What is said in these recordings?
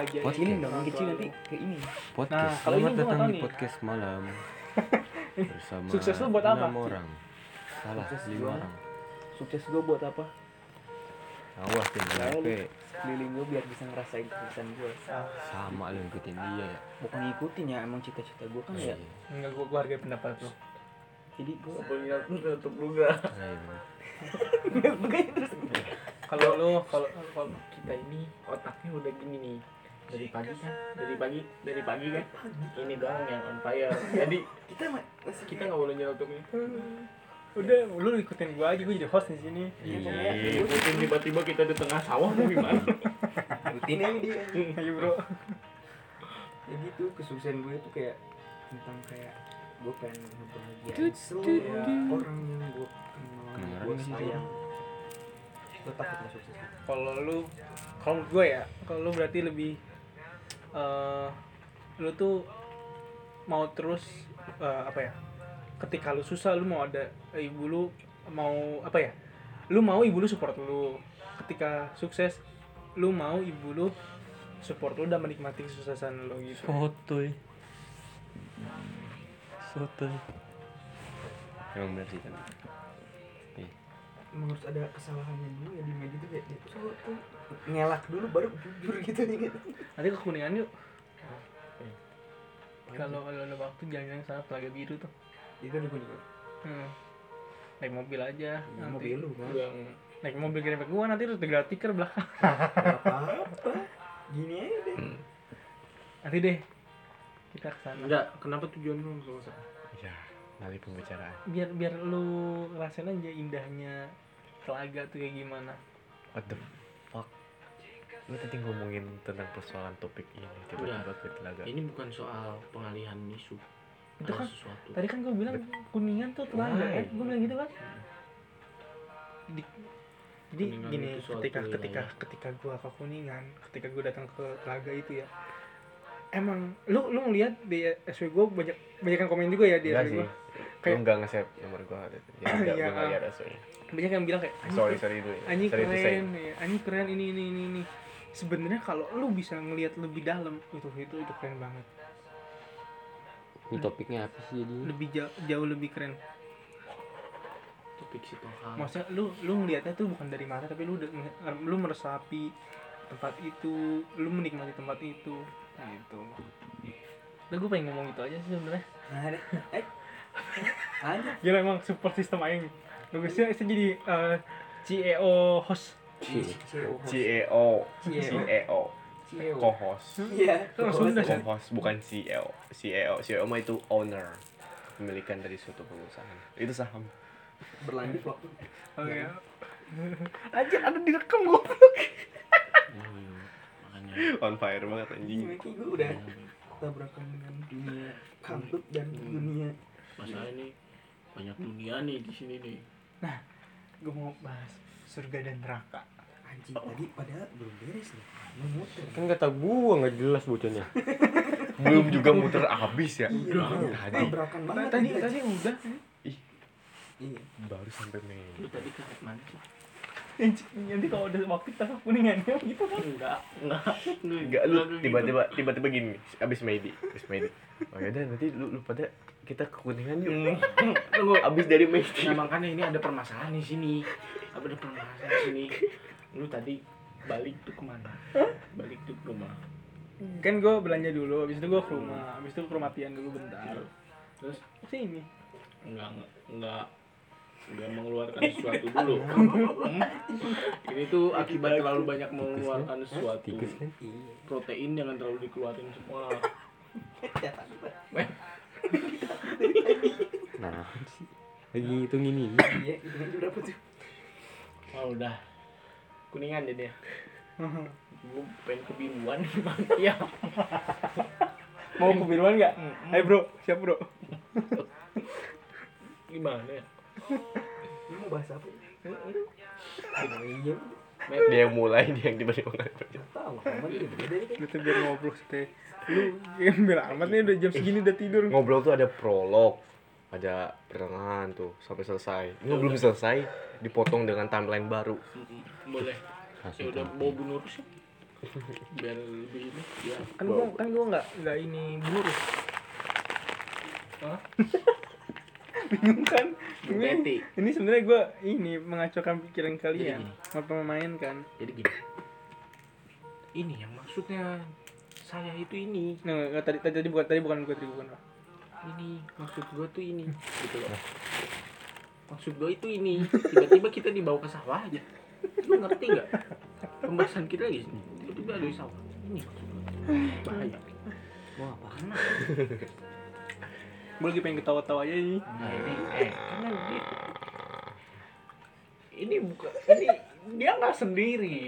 bahagia Podcast. ini dong kecil nanti ke ini Podcast. Nah, kalau ini Selamat nggak datang tahu di nih. podcast malam. Bersama Sukses lu buat apa? orang. Salah, Sukses lima orang. sukses gue buat apa Awas Nah, nyampe. keliling gue biar bisa ngerasain kesuksesan gue Sama lu ngikutin dia ya. bukan ngikutin ya emang cita-cita gue kan ya Iya. enggak gua, gua hargai pendapat lu jadi gue Pengingat lu tutup lu gak? Iya, kalau lu kalau kalau Kita ini otaknya udah gini nih dari pagi kan? Dari pagi dari pagi kan? Ini doang yang on fire. Jadi kita masih kita nggak boleh nyelotok ini. Udah lu ikutin gua aja gua jadi host di sini. Iya. mungkin tiba-tiba kita di tengah sawah mau gimana? Rutin aja dia. Ayo bro. Ya gitu kesuksesan gue itu kayak tentang kayak gue pengen ngebahagiain semua orang yang gue kenal gue sayang. Gue takut gak sukses kalau lu kalau gue ya kalau lu berarti lebih eh lu tuh mau terus eh, apa ya ketika lu susah lu mau ada eh, ibu lu mau apa ya lu mau ibu lu support lu ketika sukses lu mau ibu lu support lu dan menikmati kesuksesan lu gitu Sotoy. Sotoy. Emang bener sih kan. Emang harus ada kesalahannya dulu ya di media itu kayak dia tuh tuh ngelak dulu baru jujur gitu nih gitu. nanti ke kuningan yuk. Kalau kalau ada waktu jalan-jalan sana telaga biru tuh. Itu gue juga hmm. naik mobil aja ya, nanti. mobil lu kan yang naik mobil gerobak gua nanti terus tinggal tikar belakang. Gak apa-apa. Gini aja deh. Nanti deh kita ke sana. Enggak kenapa tujuan lu kalau sana Ya, nanti pembicaraan. biar biar lu ngerasain aja indahnya telaga tuh kayak gimana What the fuck? Lu tadi ngomongin tentang persoalan topik ini tiba-tiba ke telaga. ini bukan soal pengalihan isu Itu kan sesuatu tadi kan gua bilang kuningan tuh telaga Why? kan gua bilang gitu kan jadi, jadi Kuningan gini ketika wilayah. ketika ketika gua ke kuningan ketika gua datang ke telaga itu ya emang lu lu ngeliat di SW gua banyak banyak yang komen juga ya di Enggak SW sih. Gua Lu Kayak- enggak nge-save nomor gua. Ya, enggak, Iya. gua enggak lihat aslinya. banyak yang bilang kayak "Anjing, Sorry, sorry dulu. ya. Anjing Sorry keren, ya. anjing keren ini ini ini ini. Sebenarnya kalau lu bisa ngelihat lebih dalam itu itu itu keren banget. Ini topiknya apa sih jadi? Lebih jauh, jauh lebih keren. topik situasi Maksudnya lu lu ngelihatnya tuh bukan dari mata tapi lu lu meresapi tempat itu, lu menikmati tempat itu. Gitu. Udah gue pengen ngomong itu aja sih sebenarnya. Nah eh aja Gila emang support system aing. Bagusnya saya jadi eh, CEO host. CEO CEO. CEO. Co-host. iya Itu Sunda sih. Co-host bukan CEO. CEO. CEO mah itu owner. Pemilikan dari suatu perusahaan. Itu saham. berlanjut waktu Oh Iya. ya. Anjir ada direkam gue. Hmm, makanya On fire banget anjing. Ini gue udah tabrakan dengan dunia kantut dan dunia masalah ini banyak dunia nih di sini nih Gue mau bahas surga dan neraka. anjing tadi padahal belum beres nih muter Kan kata gua nggak jelas bocahnya. Belum juga muter abis ya. iya Tadi Tadi tadi udah. iya baru sampai Mei. lu tadi ke mana sih Nanti kalau udah waktu kita ke kuningan ya gitu kan. enggak enggak. Lu Enggak lu tiba-tiba tiba-tiba gini abis Medi, abis Medi. Oh yaudah nanti lu, lu pada kita ke kuningan yuk. tunggu. Abis dari Medi. nah makanya ini ada permasalahan di sini. Apa ada permasalahan di sini? Lu tadi balik tuh ke mana? Balik tuh ke rumah. Kan gue belanja dulu, habis itu gue ke rumah, habis itu ke rumah Tian dulu bentar. terus Sini. enggak enggak enggak mengeluarkan sesuatu dulu. Hmm? ini tuh akibat terlalu banyak mengeluarkan sesuatu. Kan? protein jangan terlalu dikeluarin semua. Nah. Lagi ngitung ini. iya berapa tuh? Oh udah. Kuningan jadi ya gue pengen kebiruan. Iya. Mau ke biruan nggak? Ayo bro, siap bro. gimana? ya ini mau bahas apa iya Dia yang mulai, dia yang tiba-tiba nggak Gak tahu Itu biar ngobrol sih. Lu gembel amat nih udah jam segini udah tidur. Ngobrol tuh ada prolog, ada pertengahan tuh sampai selesai. Ini belum selesai, dipotong dengan timeline baru. Boleh. Ya udah mau bunuh sih biar lebih ini ya kan gua kan gua nggak nggak ini lurus Hah? bingung kan? Ini, ini sebenarnya gua ini mengacaukan pikiran kalian apa memainkan jadi gini. Ini yang maksudnya saya itu ini. Nggak, nggak, tadi, tadi tadi bukan tadi bukan gua tadi bukan gua. ini maksud gua tuh ini. Gitu loh. Maksud gua itu ini. Tiba-tiba kita dibawa ke sawah aja. Lu ngerti nggak? Pembahasan kita lagi tiba-tiba ada di sawah. Ini maksud gua. Bahaya. Mau apa? Gua lagi pengen ketawa-tawa aja ini. Nah ini eh. Karena dia. Ini bukan ini dia nggak sendiri.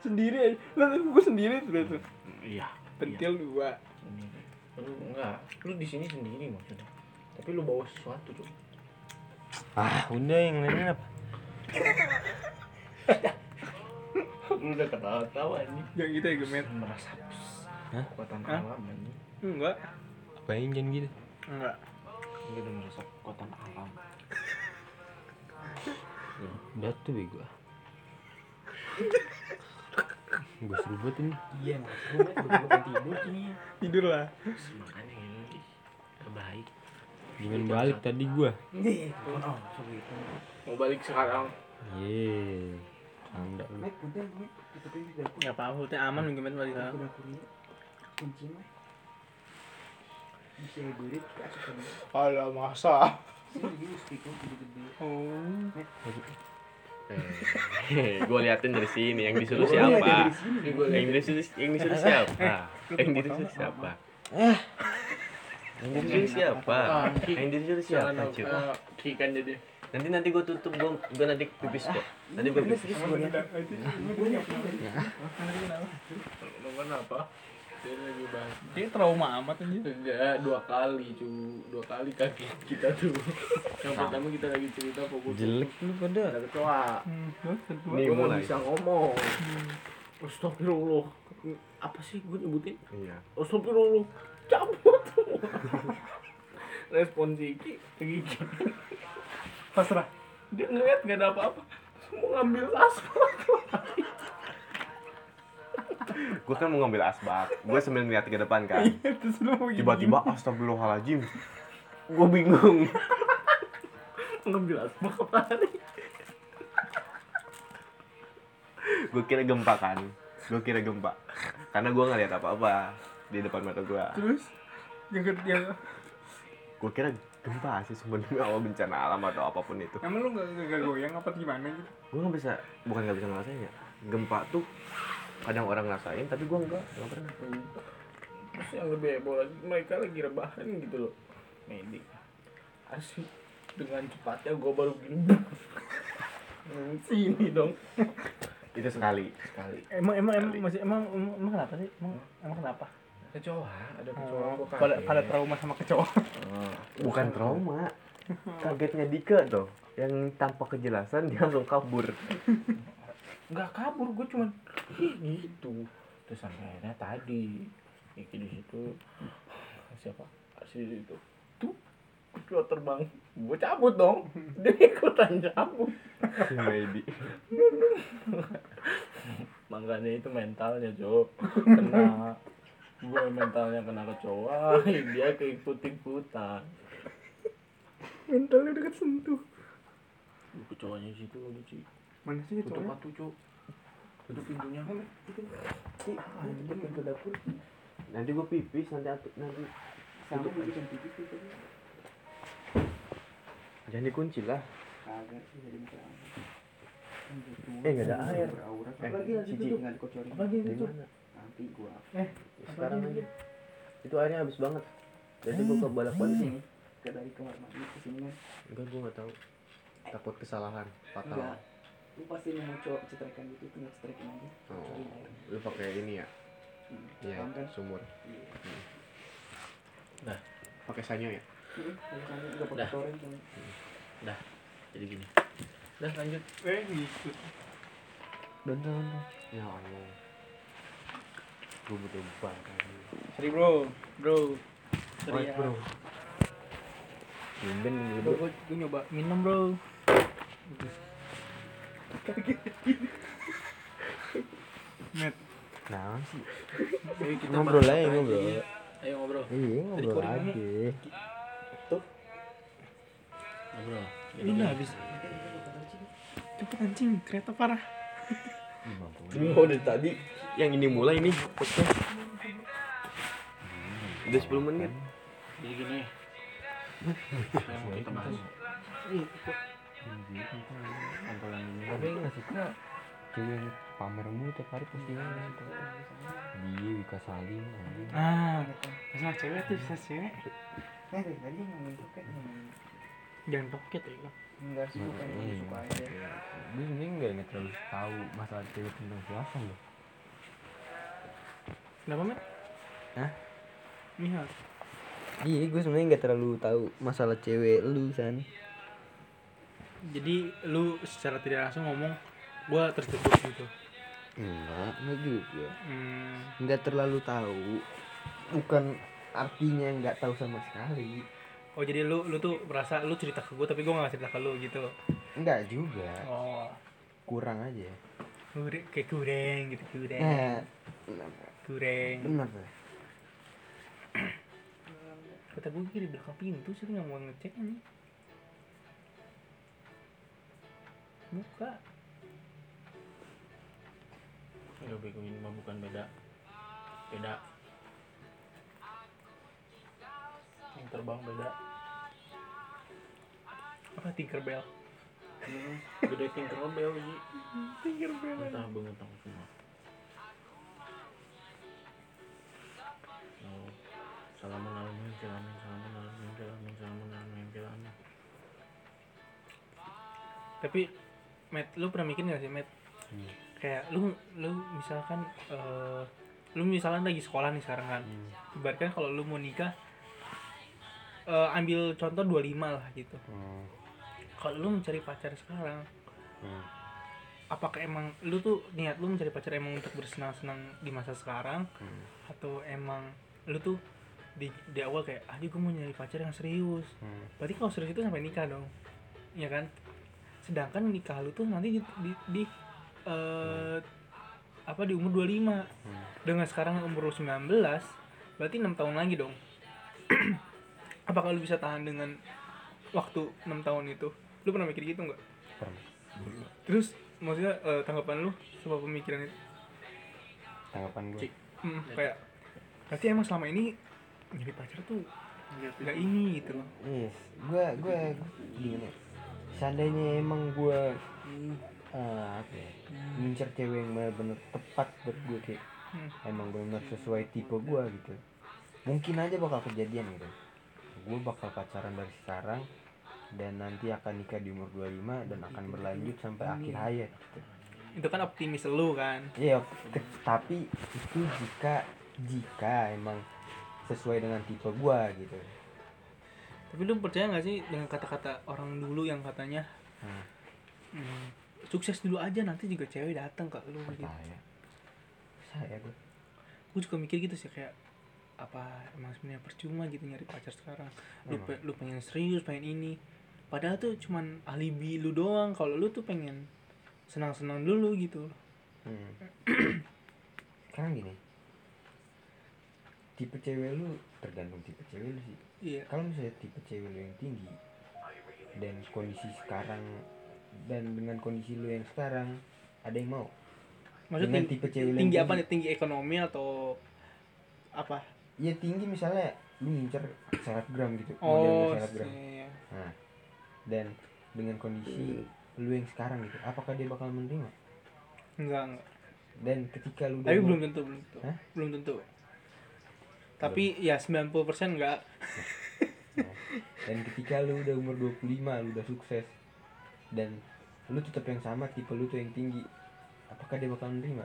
Sendiri aja. Lah gua sendiri tuh iya pentil dua. Sendiri. lu enggak lu di sini sendiri maksudnya. Tapi lu bawa sesuatu tuh Ah, udah yang lainnya apa? lu udah ketawa-tawa ini. Yang gitu ya gemet. Merasa kekuatan alam ini. Enggak. Apain jangan gitu? Enggak dia udah merasa kekuatan alam Udah tuh bego. Gue seru banget ini. Iya, mas. Gue tidur sini. tidur lah makanya ini terbaik Jangan balik tadi gua. Nih, oh, mau balik sekarang Ye. Anda lu. Mek, udah, Mek. Tutupin di dapur. nggak apa-apa aman gemet balik sekarang dapur ini. Kunci, Mek. Bisa masa Sini dia speaker gede-gede. oh Eh, gue liatin dari sini yang disuruh Oh, siapa? dari sini. ini gue Yang disuruh yang disuruh siapa? Yang disuruh siapa? Yang disuruh siapa? Ah, Yang disuruh siapa? kikan jadi Nanti nanti gue tutup gue gue nanti pipis kok. Nanti gue pipis. lu kenapa dia lagi bahas. Dia trauma amat aja enggak dua kali cu. Dua kali kaki kita tuh. Yang pertama kita lagi cerita fokus Jelek lu pada. ada kecoa. Hmm. Nih gue mulai. bisa ngomong. Astagfirullah. Apa sih gue nyebutin? Iya. Astagfirullah. Cabut respon Ziki Ziki. Pasrah. Dia ngeliat gak ada apa-apa. Mau ngambil aspal Gue kan mau ngambil asbak. Gue sambil ngeliat ke depan kan. gini. Tiba-tiba astagfirullahaladzim. Gue bingung. ngambil aspal apa hari Gue kira gempa kan. Gue kira gempa. Karena gue nggak lihat apa-apa di depan mata gue. terus yang yang Gue kira gempa sih sebenarnya awal bencana alam atau apa pun itu. emang lu nggak nggak goyang apa gimana gitu Gue nggak bisa, bukan nggak bisa ngerasain ya. Gempa tuh kadang orang ngerasain, tapi gue nggak, nggak pernah. terus yang lebih heboh lagi mereka lagi rebahan gitu loh medik asik dengan cepatnya gue baru gini Hmm, sini dong Itu sekali. sekali emang emang emang masih emang emang, emang kenapa sih emang emang kenapa kecoa ada kecoa oh, pada pada trauma sama kecoa Ah, Bukan trauma. Kagetnya Dika tuh. Yang tanpa kejelasan dia langsung kabur. Nggak kabur gue cuman "Ih, gitu. Terus akhirnya tadi Iki di situ siapa? Si itu. Tuh kecoa terbang. Gue cabut dong. Dia ikutan cabut. Maybe. makanya itu mentalnya Jo. Kena gue mentalnya kena kecoa. Dia keikut ikutan mentalnya udah kesentuh. Kecoanya di situ lagi sih mana sih tutup kecoa atuh cok itu pintunya Tutup pintu dapur. Nanti gue pipis, nanti atu- nanti Sama bikin pipi tuh tadi. jangan dikunci lah. Kagak sih jadi muka. Eh, nggak ada air. Aura. Eh, Apalagi lagi Cici. tutup nggak dikocorin. Apalagi Dari tutup? mana? Nanti gua Sekarang aja. Itu airnya habis banget. Jadi gue ke balak balik sini. ke dari kamar mandi ke sini kan. Enggak, gue nggak tahu. Takut kesalahan, fatal. Enggak. Lu pasti mau coba cetrekan gitu tinggal cetrekin aja. Oh, lu pakai ini ya? Hmm, Iya, kan? sumur. Iya. Nah. pakai sanyo ya? Hmm, nggak pakai Dah. torrent kan. jadi gini udah lanjut eh gitu Dan dan. Ya Allah. Gue butuh ban. sorry bro bro sorry ya bro. Tumben gue nyoba minum bro Net Nah sih Ngobrol aja, ngobrol. aja. Ayo ngobrol. Iya ngobrol Recording aja Ngobrol. Ini nggak habis. Cepet anjing, kereta parah. Oh dari tadi yang ini mulai nih podcast. Udah 10 menit. Jadi gini. Yang mau kita bahas. Obrolan ini Tapi Cewek yang pamer mulu tiap hari postingan gitu Dia Wika Salim. Ah, masalah cewek tuh bisa cewek. Nah dari tadi ngomongin toket Jangan toket ya. enggak sih bukan Iya, suka aja Gue sebenernya gak, gak terlalu tahu masalah cewek tentang siapa loh Kenapa, Met? Hah? Iya. Iya gue sebenernya gak terlalu tahu masalah cewek lu San Jadi lu secara tidak langsung ngomong gua tertutup gitu. Enggak, enggak juga Hmm, Enggak terlalu tahu Bukan artinya nggak tahu sama sekali Oh jadi lu lu tuh merasa lu cerita ke gue tapi gue gak cerita ke lu gitu. Enggak juga Oh, Kurang aja kurang kayak kurang gitu kurang. Nah benar Kurang. benar. Kata gue kiri belakang pintu sih nggak mau ngecek ini. Buka. Ayo bego ini mah bukan beda. Beda. Yang terbang beda. Apa Tinkerbell? Hmm, Gede Tinkerbell Ji. Tinkerbell. Entah bengentang semua. Oh. Salamun alaikum, salamun salamun alaikum, salamun salamun alaikum, salamun. Tapi Matt, lu pernah mikir gak sih Matt? Hmm. Kayak lu lu misalkan eh lu misalkan lagi sekolah nih sekarang kan. Hmm. Ibaratkan kalau lu mau nikah eh ambil contoh 25 lah gitu. Hmm. Kalau lu mencari pacar sekarang, Hmm. apakah emang lu tuh niat lu mencari pacar emang untuk bersenang-senang di masa sekarang Hmm. atau emang lu tuh di, di awal kayak ah gue mau nyari pacar yang serius Hmm. berarti kalau serius itu sampai nikah dong ya kan sedangkan nikah lu tuh nanti di, di, di eh, apa di umur 25 Hmm. dengan sekarang umur lu 19 berarti enam tahun lagi dong. Apakah lu bisa tahan dengan waktu enam tahun itu? Lu pernah mikir gitu nggak? Pernah. terus maksudnya eh, tanggapan lu? Sama pemikiran itu? Tanggapan gue. Hmm, kayak berarti emang selama ini nyari pacar tuh nggak ini gitu loh. Yes, gue gue gimana? Ya? Seandainya emang gue eh, apa ya, ngincer cewek yang benar-benar tepat buat gue kayak Hmm. emang benar sesuai tipe gue gitu. Mungkin aja bakal kejadian gitu. Gue bakal pacaran dari sekarang dan nanti akan nikah di umur 25 dan akan berlanjut sampai akhir hayat gitu. itu kan optimis lu kan Iya, tapi itu jika jika emang sesuai dengan tipe gua gitu. Tapi lu percaya nggak sih dengan kata-kata orang dulu yang katanya Hmm. hmm, sukses dulu aja nanti juga cewek datang ke lu gitu Percaya. Saya gua. gue juga mikir gitu sih kayak apa emang sebenarnya percuma gitu nyari pacar sekarang lu, pe- lu pengen serius pengen ini padahal tuh cuman alibi lu doang kalau lu tuh pengen senang-senang dulu gitu Hmm. Sekarang gini. Tipe cewek lu tergantung tipe cewek lu sih. iya Kalau misalnya tipe cewek lu yang tinggi dan kondisi sekarang dan dengan kondisi lu yang sekarang ada yang mau. maksudnya Dengan tinggi, tipe cewek tinggi apa tinggi. nih tinggi ekonomi atau apa Ya tinggi misalnya lu ngincer selebgram gitu, oh model selebgram. iya. Nah, dan dengan kondisi lu yang sekarang gitu, apakah dia bakal menerima? enggak enggak Dan ketika lu tapi belum tentu belum tentu Hah? belum tentu tapi ya 90% enggak Nah, dan ketika lu udah umur 25, lu udah sukses dan lu tetap yang sama tipe lu tuh yang tinggi, apakah dia bakal menerima?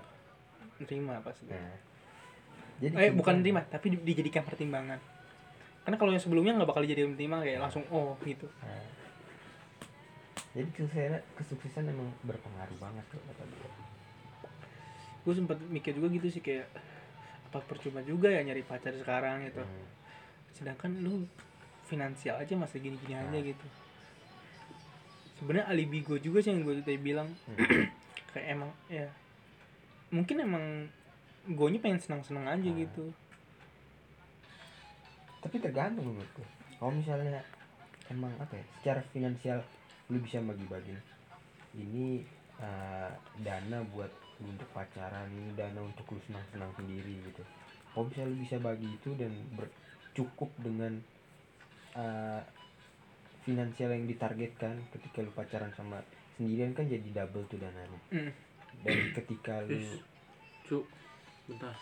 nerima pasti. Nah, jadi eh bukan nerima tapi di- dijadikan pertimbangan. Karena kalau yang sebelumnya nggak bakal dijadikan pertimbangan kayak langsung oh gitu. Nah, jadi kesuksesan, kesuksesan emang berpengaruh banget kalau kata gue. gue sempat mikir juga gitu sih kayak apa percuma juga ya nyari pacar sekarang gitu Hmm. sedangkan lu finansial aja masih gini-gini aja Nah. gitu sebenarnya alibi gue juga sih yang gue tadi bilang Hmm. kayak emang ya mungkin emang gue pengen senang-senang aja gitu tapi tergantung menurutku kalau misalnya emang apa ya secara finansial lu bisa bagi-bagi ini eh, dana buat untuk pacaran ini dana untuk lu senang-senang sendiri gitu kalau bisa lu bisa bagi itu dan cukup dengan eh, finansial yang ditargetkan ketika lu pacaran sama sendirian kan jadi double tuh dananya Mm. dan ketika lu Is. Cuk, bentar.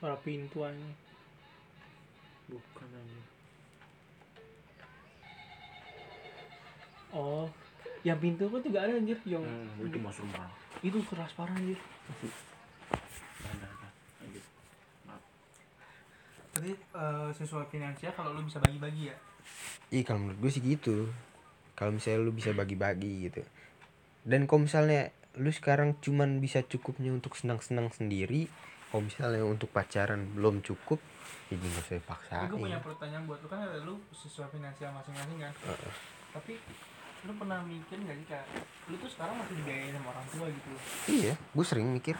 suara pintu aja Bukan aja. Oh yang pintu kan juga ada anjir yang Hmm, itu masuk rumah. itu keras parah anjir. Lanjut. Berarti eh, sesuai finansial kalau lu bisa bagi-bagi ya Iya kalau menurut gue sih gitu Kalau misalnya lu bisa bagi-bagi gitu Dan kalau misalnya lu sekarang cuman bisa cukupnya untuk senang-senang sendiri Kalau misalnya untuk pacaran belum cukup Jadi gak usah dipaksain gue punya pertanyaan buat lu kan ada lu sesuai finansial masing-masing kan Heeh. tapi lu pernah mikir gak sih kayak lu tuh sekarang masih dibiayain sama orang tua gitu Iya gue sering mikir.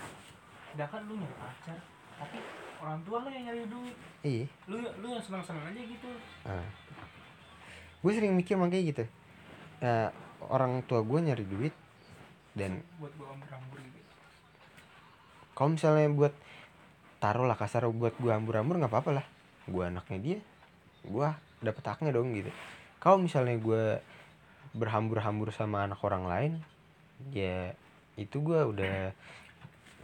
Sedangkan lu nyari pacar tapi orang tua lu yang nyari duit. Iya. Lu lu yang senang-senang aja gitu. Ah. Gue sering mikir makanya gitu. Eh, Orang tua gue nyari duit Dan buat gua ambur-ambur gitu. Kalau misalnya buat taruh lah kasar buat gua hambur-hambur nggak apa-apa lah. Gua anaknya dia gua dapet haknya dong gitu. Kalau misalnya gua berhambur-hambur sama anak orang lain ya itu gua udah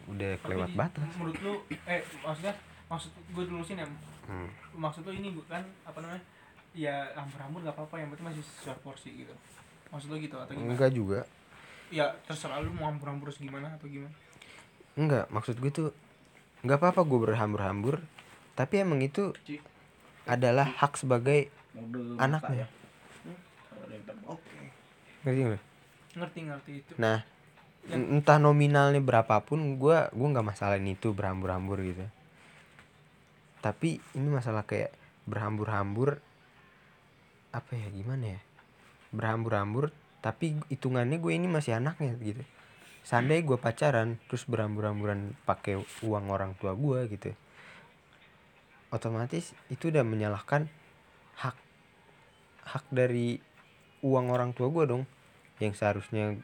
udah Tapi kelewat di- batas menurut lu eh maksudnya maksud gue dulu sih nem Hmm. maksud lu ini bukan apa namanya ya ambur-ambur gak apa-apa yang penting masih sesuai porsi gitu maksud lu gitu atau gimana enggak juga ya terserah lu mau ambur-ambur gimana atau gimana enggak maksud gue tuh nggak apa-apa gue berhambur-hambur tapi emang itu Ci. adalah hak sebagai Mode Anaknya. ya. Hmm? Ada yang terbang. oke ngerti nggak? ngerti ngerti itu Nah, en- entah nominalnya berapapun, gua gua nggak masalahin itu berhambur-hambur gitu. Tapi ini masalah kayak berhambur-hambur apa ya gimana ya? Berhambur-hambur tapi hitungannya gue ini masih anaknya gitu. Seandainya gue pacaran terus berhambur-hamburan pakai uang orang tua gue gitu. Otomatis itu udah menyalahkan hak hak dari uang orang tua gue dong yang seharusnya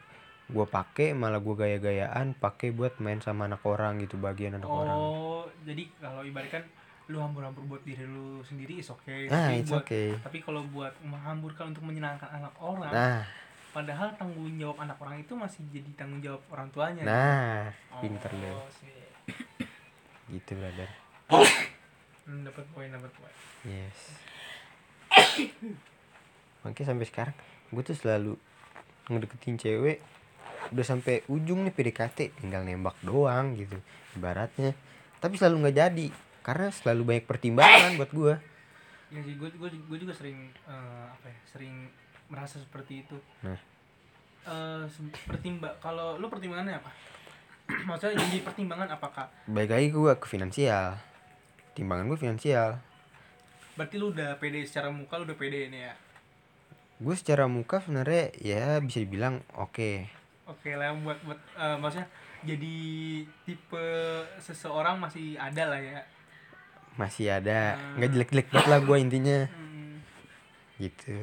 gue pakai malah gue gaya-gayaan pakai buat main sama anak orang gitu bagian anak orang. Oh jadi kalau ibaratkan lu hambur-hambur buat diri lu sendiri is okay. Nah tapi it's buat okay. tapi kalau buat menghamburkan untuk menyenangkan anak orang nah. padahal tanggung jawab anak orang itu masih jadi tanggung jawab orang tuanya nah Oh, pinter deh. sih. gitu brother. Hmm, dapat poin dapat poin. Yes. Makanya sampai sekarang. Gue tuh selalu ngedeketin cewek udah sampai ujung nih PDKT tinggal nembak doang gitu ibaratnya. Tapi selalu nggak jadi karena selalu banyak pertimbangan buat gue ya sih gue gue gue juga sering eh, apa ya sering merasa seperti itu. Nah. Eh, se- pertimba kalau lu pertimbangannya apa? Maksudnya jadi pertimbangan apakah baik lagi gue ke finansial. Timbangan gue finansial. Berarti lu udah pede secara muka lu udah pede ini ya gue secara muka sebenarnya ya bisa dibilang oke. Oke lah buat buat eh, maksudnya jadi tipe seseorang masih ada lah ya. Masih ada. Hmm. nggak jelek-jelek banget lah gue intinya. Hmm. gitu.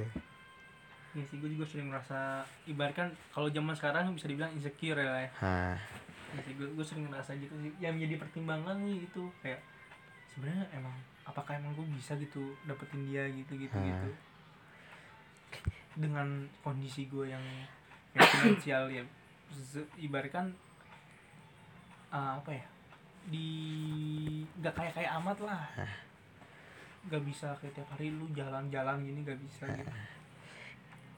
Ya sih gue juga sering merasa ibaratkan kalau zaman sekarang bisa dibilang insecure ya lah ya. Nah Ya sih, gue, gue sering ngerasa gitu sih. Yang menjadi pertimbangan nih itu kayak sebenarnya emang apakah emang gue bisa gitu dapetin dia gitu gitu Hmm. gitu dengan kondisi gue yang kayak finansial ya. Ibaratkan uh, apa ya di nggak kayak kayak amat lah. Nggak bisa kayak tiap hari lu jalan-jalan gini nggak bisa gitu.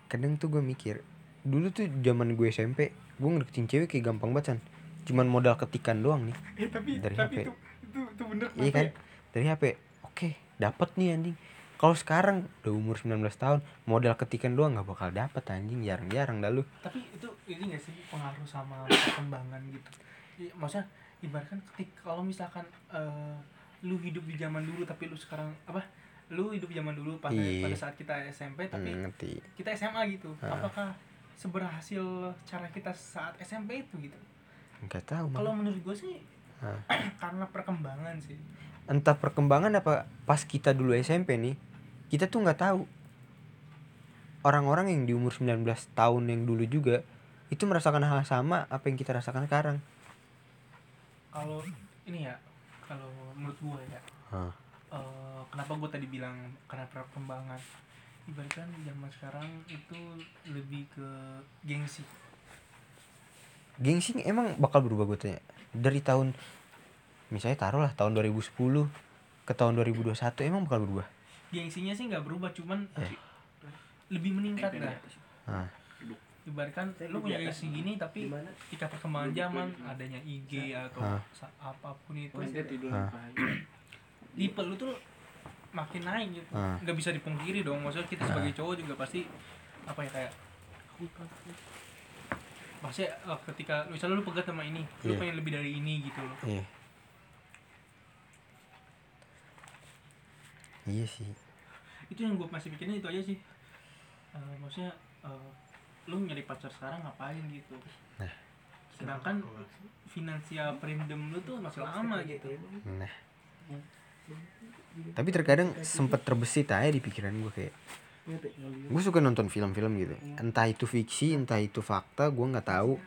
Kadang tuh gue mikir dulu tuh zaman gue SMP gue ngedeketin cewek kayak gampang banget San. cuman modal ketikan doang nih. Eh, tapi Dari tapi HP. itu itu itu bener iya kenapa kan? Ya? dari HP oke dapat nih anjing kalau sekarang udah umur 19 tahun modal ketikan doang nggak bakal dapet anjing. Jarang-jarang dah lu. Tapi itu ini gak sih pengaruh sama perkembangan gitu? I- maksudnya ibaratkan ketik kalau misalkan eh, lu hidup di zaman dulu tapi lu sekarang apa lu hidup di zaman dulu pada Iya. pada saat kita SMP tapi Hmm, ngerti. kita SMA gitu. Ah. apakah seberhasil cara kita saat SMP itu gitu? Nggak tahu kalau menurut gue sih Hah. karena perkembangan sih. Entah perkembangan apa pas kita dulu SMP nih kita tuh nggak tahu. Orang-orang yang di umur 19 tahun yang dulu juga itu merasakan hal sama apa yang kita rasakan sekarang. Kalau ini ya kalau menurut gue ya Hah. eh, kenapa gue tadi bilang karena perkembangan ibaratkan zaman sekarang itu lebih ke gengsi? Gengsi emang bakal berubah gue tanya. Dari tahun misalnya taruh lah tahun 2010 ke tahun 2021 emang bakal berubah gengsinya sih nggak berubah cuman Eh. lebih meningkat dah Nah, ibaratkan lu punya gengsi gini tapi ketika perkembangan zaman adanya IG atau sa- apa pun itu. Hah. tipe lu tuh makin naik gitu. Hah. nggak bisa dipungkiri dong maksudnya kita sebagai cowok juga pasti apa ya kayak pasti eh, ketika misalnya lu pegat sama ini lu Iya. pengen lebih dari ini gitu loh. Iya. Iya sih itu yang gue masih pikirin itu aja sih. Eh, maksudnya eh, lu nyari pacar sekarang ngapain gitu? Nah. sedangkan finansial freedom lu tuh masih lama gitu. nah. Tapi terkadang sempet terbesit aja di pikiran gue kayak gue suka nonton film-film gitu. Entah itu fiksi entah itu fakta gue nggak tahu.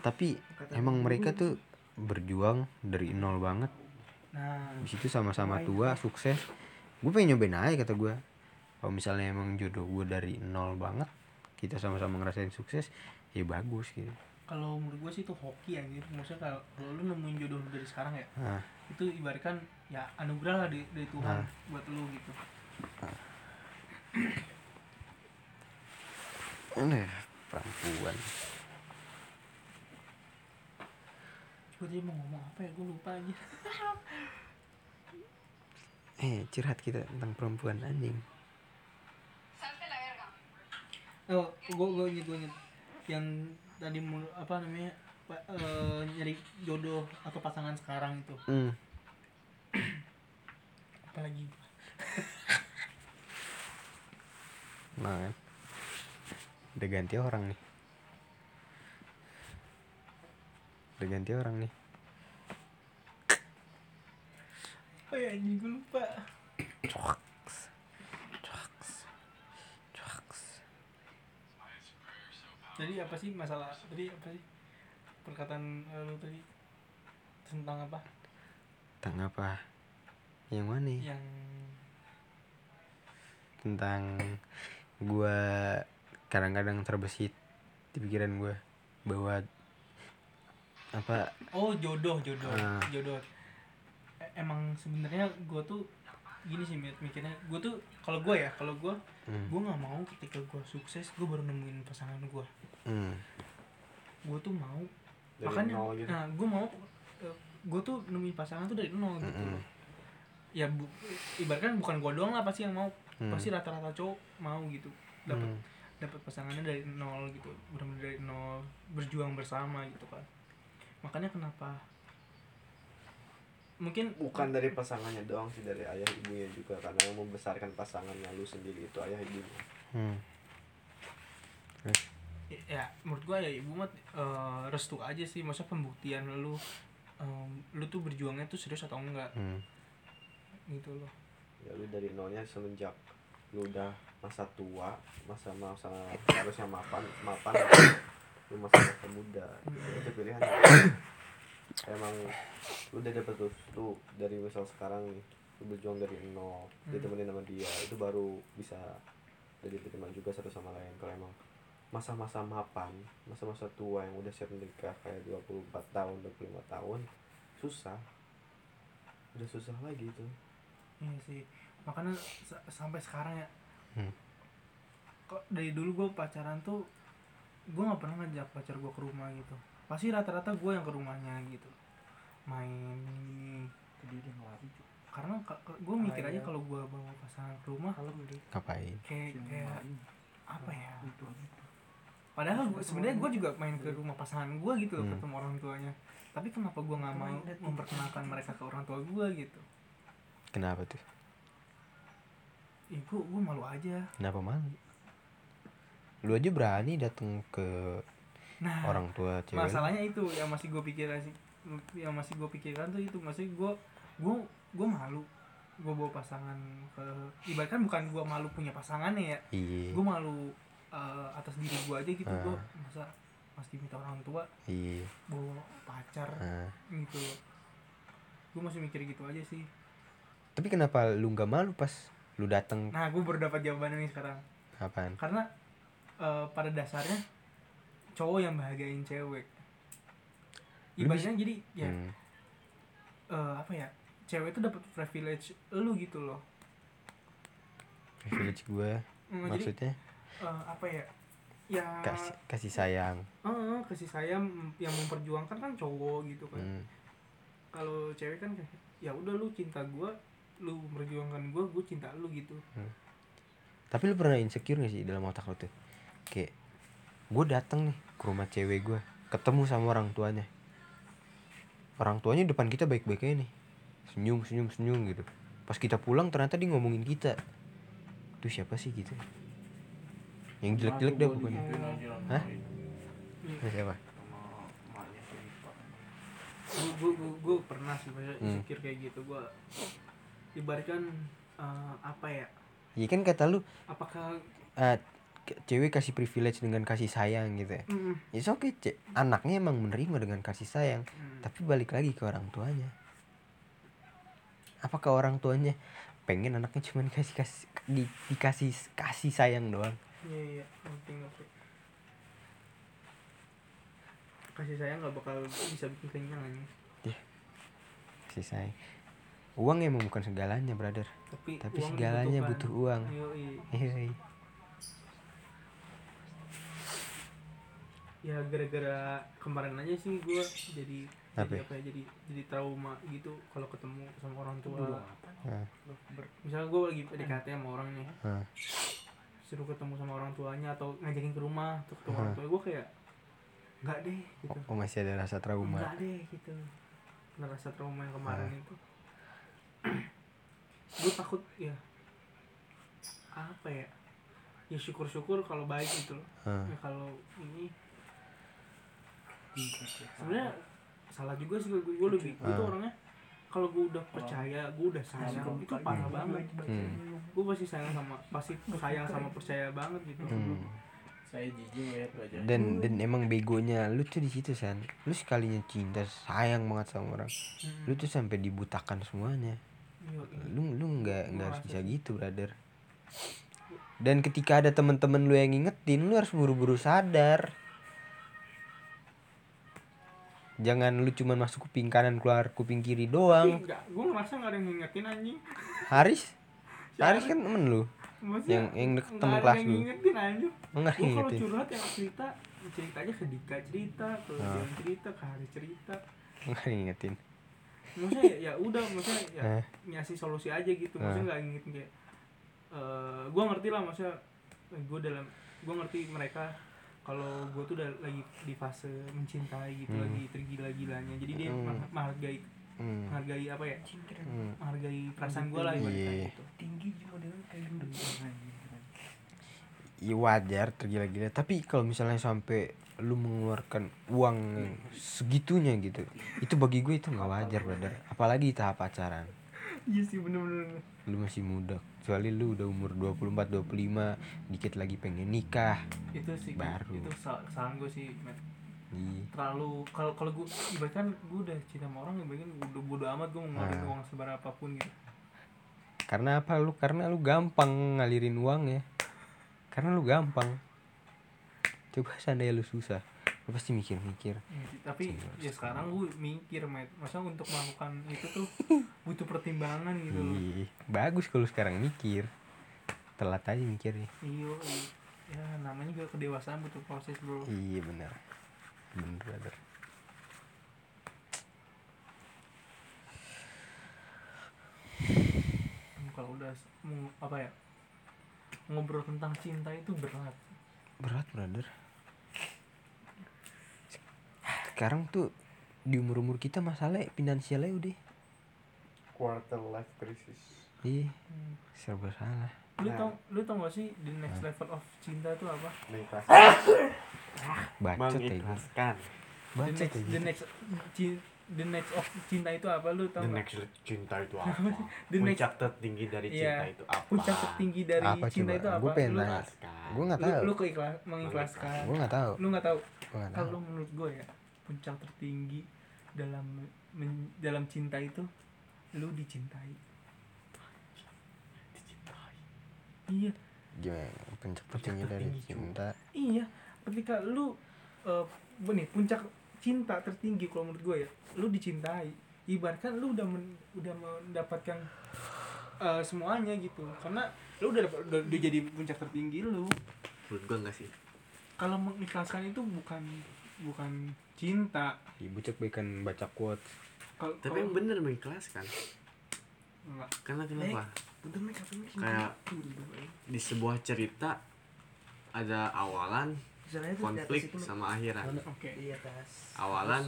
Tapi emang mereka tuh berjuang dari nol banget. Nah. Di situ sama-sama tua sukses. Gue pengen nyobain aja kata gue kalau misalnya emang jodoh gue dari nol banget kita sama-sama ngerasain sukses ya bagus gitu. Kalau menurut gue sih itu hoki aja maksudnya kalau lu nemuin jodoh lu dari sekarang ya nah itu ibaratkan ya anugerah lah dari, dari Tuhan Nah. buat lu gitu. Ini perempuan. Gue tadi mau ngomong apa ya? Gue lupa aja. Eh curhat kita tentang perempuan anjing oh gue gue inget gue inget yang tadi mul- apa namanya eh, nyari jodoh atau pasangan sekarang itu. Hmm. apalagi nah kan udah ganti orang nih. Udah ganti orang nih. Oh ya gue lupa jadi apa sih masalah tadi apa sih? Perkataan eh, lu tadi tentang apa? Tentang apa? Yang mana? Yang tentang gua kadang-kadang terbesit di pikiran gua bahwa apa? Oh jodoh jodoh Ah. jodoh. E- emang sebenarnya gue tuh gini sih mikirnya gue tuh kalau gue ya kalau gue hmm, gue nggak mau ketika gue sukses gue baru nemuin pasangan gue hmm, gue tuh mau Dari makanya nol gitu. nah gue mau gue tuh nemuin pasangan tuh dari nol gitu. Mm-mm. ya bu, ibaratkan bukan gue doang lah pasti yang mau hmm, pasti rata-rata cowok mau gitu. Dapat hmm, dapat pasangannya dari nol gitu benar-benar dari nol berjuang bersama gitu kan. Makanya kenapa mungkin bukan dari pasangannya doang sih dari ayah ibunya juga karena yang membesarkan pasangannya lu sendiri itu ayah ibunya. Hmm. ya menurut gua ya ibu mah eh, restu aja sih masa pembuktian lu em, lu tuh berjuangnya tuh serius atau enggak? Hmm. gitu loh. Ya lu dari nolnya semenjak lu udah masa tua masa masa harusnya mapan mapan lu masa masa muda. Itu pilihan emang lu udah dapet tuh dari misal sekarang nih. Lu berjuang dari nol Hmm. ditemenin sama dia. Itu baru bisa jadi diterima juga satu sama lain. Kalau emang masa-masa mapan masa-masa tua yang udah siap menikah kayak 24 tahun 25 tahun susah. Udah susah lagi tuh iya sih. Makanya sa- sampai sekarang ya. Hmm. kok dari dulu gue pacaran tuh gue nggak pernah ngajak pacar gue ke rumah gitu pasti rata-rata gue yang ke rumahnya gitu. Main Tadi dia ngelari karena gue mikir aja iya. kalau gue bawa pasangan ke rumah deh. ngapain? Kayak kayak apa ya? Itu gitu. padahal gua, sebenarnya gue juga main ke rumah pasangan gue gitu loh Hmm. ketemu orang tuanya. Tapi kenapa gue nggak mau memperkenalkan mereka ke orang tua gue gitu? Kenapa tuh? Ibu gue malu aja. Kenapa malu? Lu aja berani datang ke nah orang tua cewek. masalahnya itu yang masih gue pikirkan sih. Yang masih gue pikirkan tuh itu masih gue gue gue malu gue bawa pasangan ke ibaratkan bukan gue malu punya pasangannya ya iya. gue malu eh, atas diri gue aja gitu Ah. gue masa pasti minta orang tua iya. bawa pacar Nah, gitu. Gue masih mikir gitu aja sih. Tapi kenapa lu nggak malu pas lu datang nah gue baru dapat jawabannya nih sekarang. Apaan? Karena eh, pada dasarnya cowok yang bahagiain cewek. Lu ibaratnya jadi ya Hmm. eh, apa ya cewek itu dapat privilege lu gitu loh. Privilege gue Hmm, jadi maksudnya? eh, apa ya ya kasih kasih sayang. Eh, kasih sayang yang memperjuangkan kan cowok gitu kan. Hmm. kalau cewek kan ya udah lu cinta gua lu memperjuangkan gua gua cinta lu gitu. Tapi lu pernah insecure gak sih dalam otak lu tuh? Kayak gue datang nih ke rumah cewek gue ketemu sama orang tuanya. Orang tuanya depan kita baik-baik aja nih. Senyum senyum senyum gitu. Pas kita pulang ternyata dia ngomongin kita. Itu siapa sih gitu? Yang jelek-jelek dah pokoknya. Hah? Siapa? Gua, gua pernah sih banyak Hmm. insecure kayak gitu. Gua ibaratkan eh, apa ya? Iya kan kata lu apakah ke- cewek kasih privilege dengan kasih sayang gitu ya. Mm, Ya oke cek anaknya emang menerima dengan kasih sayang. Mm, tapi balik lagi ke orang tuanya. Apakah orang tuanya? Pengen anaknya cuma dikasih kasih di, dikasih kasih sayang doang. Iya iya. Ngerti ngerti kasih sayang nggak bakal bisa bikin kenyang aja kasih sayang. Uang emang bukan segalanya brother. Tapi tapi segalanya butuh uang. Yoi. Yoi. Ya gara-gara kemarin aja sih gue jadi jadi ya? apa ya jadi jadi trauma gitu kalau ketemu sama orang tua. Ber- misalnya gue lagi PDKT sama orang nih. Nah, suruh ketemu sama orang tuanya atau ngajakin ke rumah tuh ketemu orang tua gue kayak nggak deh gitu. Oh masih ada rasa trauma. Nggak deh gitu. Rasa trauma yang kemarin Ah. itu. Gue takut ya apa ya ya syukur-syukur kalau baik gitu loh. Ya kalau ini sebenarnya salah juga sih gue gue lebih. Gue tuh Ah. orangnya kalau gue udah percaya gue udah sayang itu parah banget. Hmm, gue pasti sayang sama pasti sayang sama percaya banget gitu. Hmm. saya jijik ya aja dan dan emang begonya lu tuh di situ san. Lu sekalinya cinta sayang banget sama orang. Hmm. lu tuh sampai dibutakan semuanya. Iya, lu lu nggak nggak harus bisa gitu brother. Dan ketika ada temen-temen lu yang ngingetin lu harus buru-buru sadar jangan lu cuman masuk kuping kanan keluar kuping kiri doang. Enggak gue ngerasa nggak ada yang ngingetin anjing. Haris? Haris kan temen lu? Maksudnya, Yang- yang deket temen kelas lu. ngingetin anjing. Enggak gue kalau ngingetin. curhat yang cerita cerita aja ke Dika cerita ke. Dian cerita ke Hari cerita. Enggak ngingetin. Maksudnya ya, ya udah maksudnya ya Eh. ngasih solusi aja gitu. Maksudnya Ah. nggak ngingetin kayak eh gue ngerti lah maksudnya gue dalam gue ngerti mereka kalau gue tuh udah lagi di fase mencintai gitu Hmm. lagi tergila-gilanya jadi dia Hmm. menghargai hmm. menghargai apa ya hmm. menghargai perasaan gue lah ibaratnya Iya. gitu tinggi juga dengan kayak Iya wajar tergila-gila tapi kalau misalnya sampai lu mengeluarkan uang segitunya gitu itu bagi gue itu nggak wajar brother apalagi tahap pacaran iya sih bener-bener lu masih muda kecuali lu udah umur 24 25 dikit lagi pengen nikah. Itu sih Baru. itu sa- kesalahan gue sih. Ih, terlalu kalau kalau gue ibaratkan gue udah cinta sama orang ibaratkan udah bodo amat gue mau ngeluarin Ah. uang seberapa apa pun gitu. Karena apa? Lu karena lu gampang ngalirin uang ya. Karena lu gampang. Coba seandainya lu susah lu pasti mikir-mikir. Ya, tapi ya sekarang gue mikir Matt masa untuk melakukan itu tuh butuh pertimbangan gitu Ih, bagus kalau sekarang mikir. Telat aja mikirnya. Iya iya. ya namanya juga kedewasaan butuh proses bro. Iya benar. Bener brother. Kalau udah mau apa ya ngobrol tentang cinta itu berat. Berat brother sekarang tuh di umur umur kita masalah finansialnya udah quarter life crisis iya Hmm. serba salah lu Nah. tau lu tau gak sih the next level of cinta itu apa mengikhlaskan bacot ya gue mengikhlaskan the next ya the next the next of cinta itu apa lu tau the gak? next cinta itu apa The next- puncak tertinggi dari cinta Iya. itu apa puncak tertinggi dari Apa cinta coba? itu apa Gua pengen lu, nanya. Mengikhlaskan. gue nggak lu, tahu lu keikhlas mengikhlaskan gue nggak tahu lu nggak tahu gue nggak tahu kalau menurut gue ya puncak tertinggi dalam men- dalam cinta itu lu dicintai. Iya. Gimana? Puncak tertinggi dari tertinggi, cuy. cinta? Iya. Ketika lu eh nih puncak cinta tertinggi kalau menurut gue ya lu dicintai. Ibaratkan lu udah men- udah mendapatkan eh, semuanya gitu. Karena lu udah, dapat- udah, udah jadi puncak tertinggi lu. Menurut gua enggak sih. Kalau mengikhlaskan itu bukan bukan cinta. Ibu cek baikan baca quotes kalau tapi yang bener mengikhlaskan enggak. Karena kenapa? Kayak di sebuah cerita ada awalan konflik sama akhiran atas Awalan,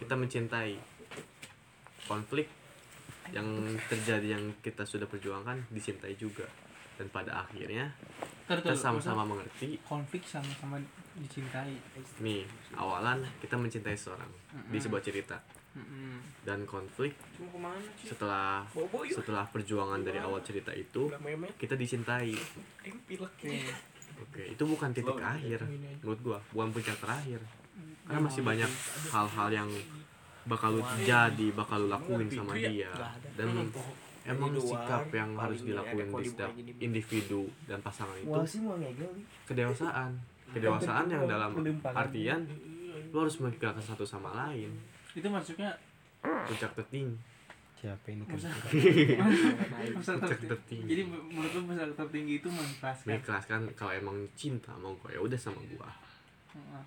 kita mencintai. Konflik yang terjadi yang kita sudah perjuangkan dicintai juga dan pada akhirnya kita sama-sama mengerti. konflik sama-sama dicintai. Nih awalan kita mencintai seseorang di sebuah cerita. Mm-mm. dan konflik ke mana setelah bobo setelah perjuangan dari awal cerita itu kita dicintai. Oke. Itu bukan titik akhir menurut gua bukan puncak terakhir. Karena masih banyak hal-hal yang bakal lu jadi bakal lu lakuin sama dia. Dan emang sikap yang harus dilakuin di setiap individu dan pasangan itu Wah sih mau ngegel nih kedewasaan. Kedewasaan yang dalam artian lu harus mengikhlaskan satu sama lain. Itu maksudnya puncak tertinggi. Siapa ini kan Puncak tertinggi. Jadi menurut lu puncak tertinggi itu mengikhlaskan? Mengikhlaskan kalau emang cinta sama gua ya udah sama gua. Heeh.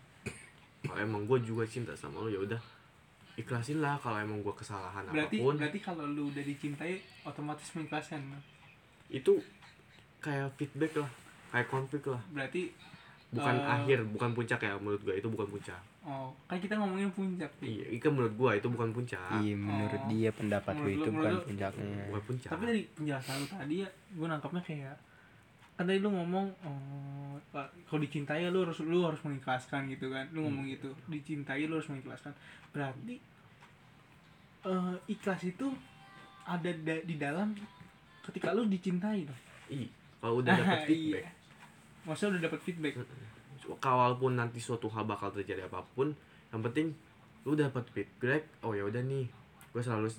kalau emang gua juga cinta sama lu ya udah ikhlasin lah kalau emang gua kesalahan berarti apa pun. berarti kalau lu udah dicintai otomatis mengikhlaskan. Itu kayak feedback lah kayak konflik lah. Berarti bukan Eh. akhir bukan puncak ya menurut gua itu bukan puncak. oh kan kita ngomongin puncak nih. Iya itu menurut gua itu bukan puncak. Iya menurut Oh. dia pendapat gue itu bukan lu- puncaknya bukan puncak. Tapi dari penjelasan lu tadi ya gue nangkapnya kayak kan tadi lu ngomong oh, kalau dicintai lu harus lu harus mengikhlaskan gitu kan. Lu ngomong gitu. Dicintai lu harus mengikhlaskan. Berarti eh, ikhlas itu ada da- di dalam ketika lu dicintai dong. Ih, kalau udah dapet Iya. feedback. Maksudnya udah dapat feedback. Kalaupun nanti suatu hal bakal terjadi apa pun yang penting lu dapat feedback oh ya udah nih gue selalu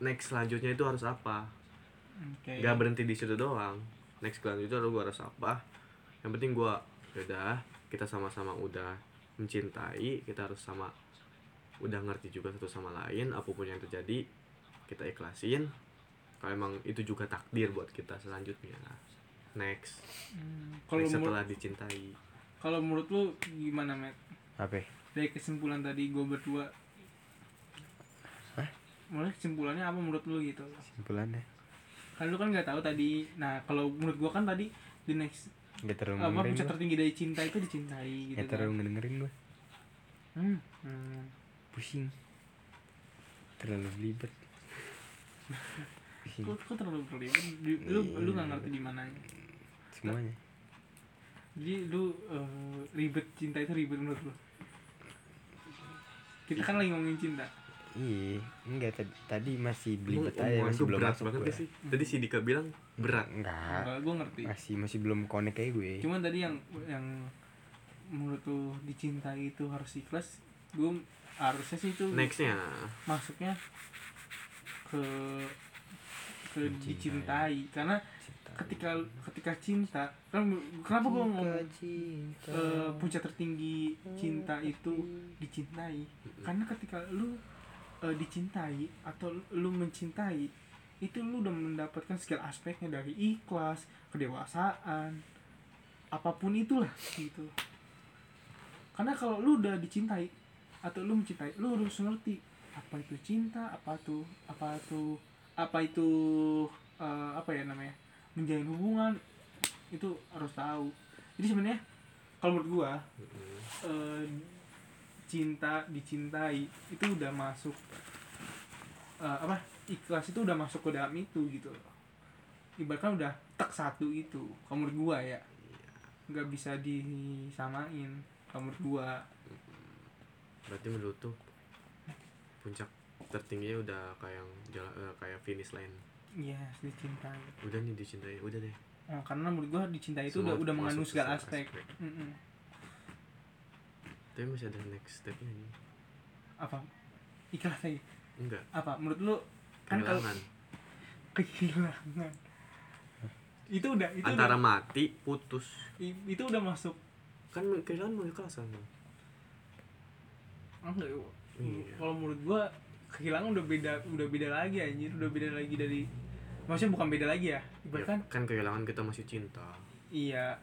next selanjutnya itu harus apa? Oke. Nggak berhenti di situ doang. Next selanjutnya lu gua harus apa yang penting gua yaudah kita sama-sama udah mencintai kita harus sama udah ngerti juga satu sama lain apa pun yang terjadi kita ikhlasin. Kalau emang itu juga takdir buat kita selanjutnya. Next. Hmm, kalau setelah dicintai. kalau menurut lu gimana Matt? Apa? Ya? dari kesimpulan tadi gue berdua. Hah? Menurut kesimpulannya apa menurut lu gitu? Simpulannya kan lu kan nggak tahu tadi. Nah kalau menurut gua kan tadi the next gak terlalu apa ngedengerin puncak tertinggi dari cinta itu dicintai gitu gak kan? terlalu ngedengerin gue hmm. hmm. pusing. Terlalu belibet pusing. Kok, kok terlalu Di- lu lu nggak ngerti di mana? Semuanya. Jadi lu eh, ribet cinta itu ribet menurut lu? Kita kan lagi ngomongin cinta. Iya. Enggak tadi, tadi masih belibet aja masih belum berat masuk banget gue gak sih. Tadi si Dika bilang berat. Enggak. Enggak, gua ngerti. Masih masih belum connect kayak gue. Cuman tadi yang yang menurut lu dicintai itu harus ikhlas gue harusnya sih itu nextnya. masuknya ke ke Mencintai. dicintai. Karena ketika ketika cinta kan kenapa gue ngomong eh, puncak tertinggi cinta. itu dicintai? Karena ketika lu eh, dicintai atau lu mencintai itu lu udah mendapatkan segala aspeknya dari ikhlas kedewasaan apa pun itulah gitu. Karena kalau lu udah dicintai atau lu mencintai lu harus ngerti apa itu cinta apa tuh apa tuh apa itu eh, apa ya namanya menjalin hubungan itu harus tahu. Jadi sebenarnya kalau menurut gua eh, cinta dicintai itu udah masuk eh, apa ikhlas itu udah masuk ke dalam itu gitu loh. Ibaratkan udah tak satu itu menurut gua ya. Nggak bisa disamain menurut gua. Berarti menurut tuh puncak tertingginya udah kayak yang jala- eh, kayak finish line. Iya dicintai udah nih dicintai udah deh. Oh, karena menurut gua dicintai itu Semua udah udah mengandung segala aspek. tapi masih ada next stepnya nih. Apa? Ikhlas lagi? Enggak. Apa? Menurut lu kan kehilangan kehilangan. Itu udah itu antara udah, mati putus. I- itu udah masuk. Kan kehilangan mau dong enggak ya. Iya. kalau menurut gua kehilangan udah beda udah beda lagi anjir. Udah beda lagi dari maksudnya bukan beda lagi ya. Ya, ibaratkan kan kehilangan kita masih cinta. Iya.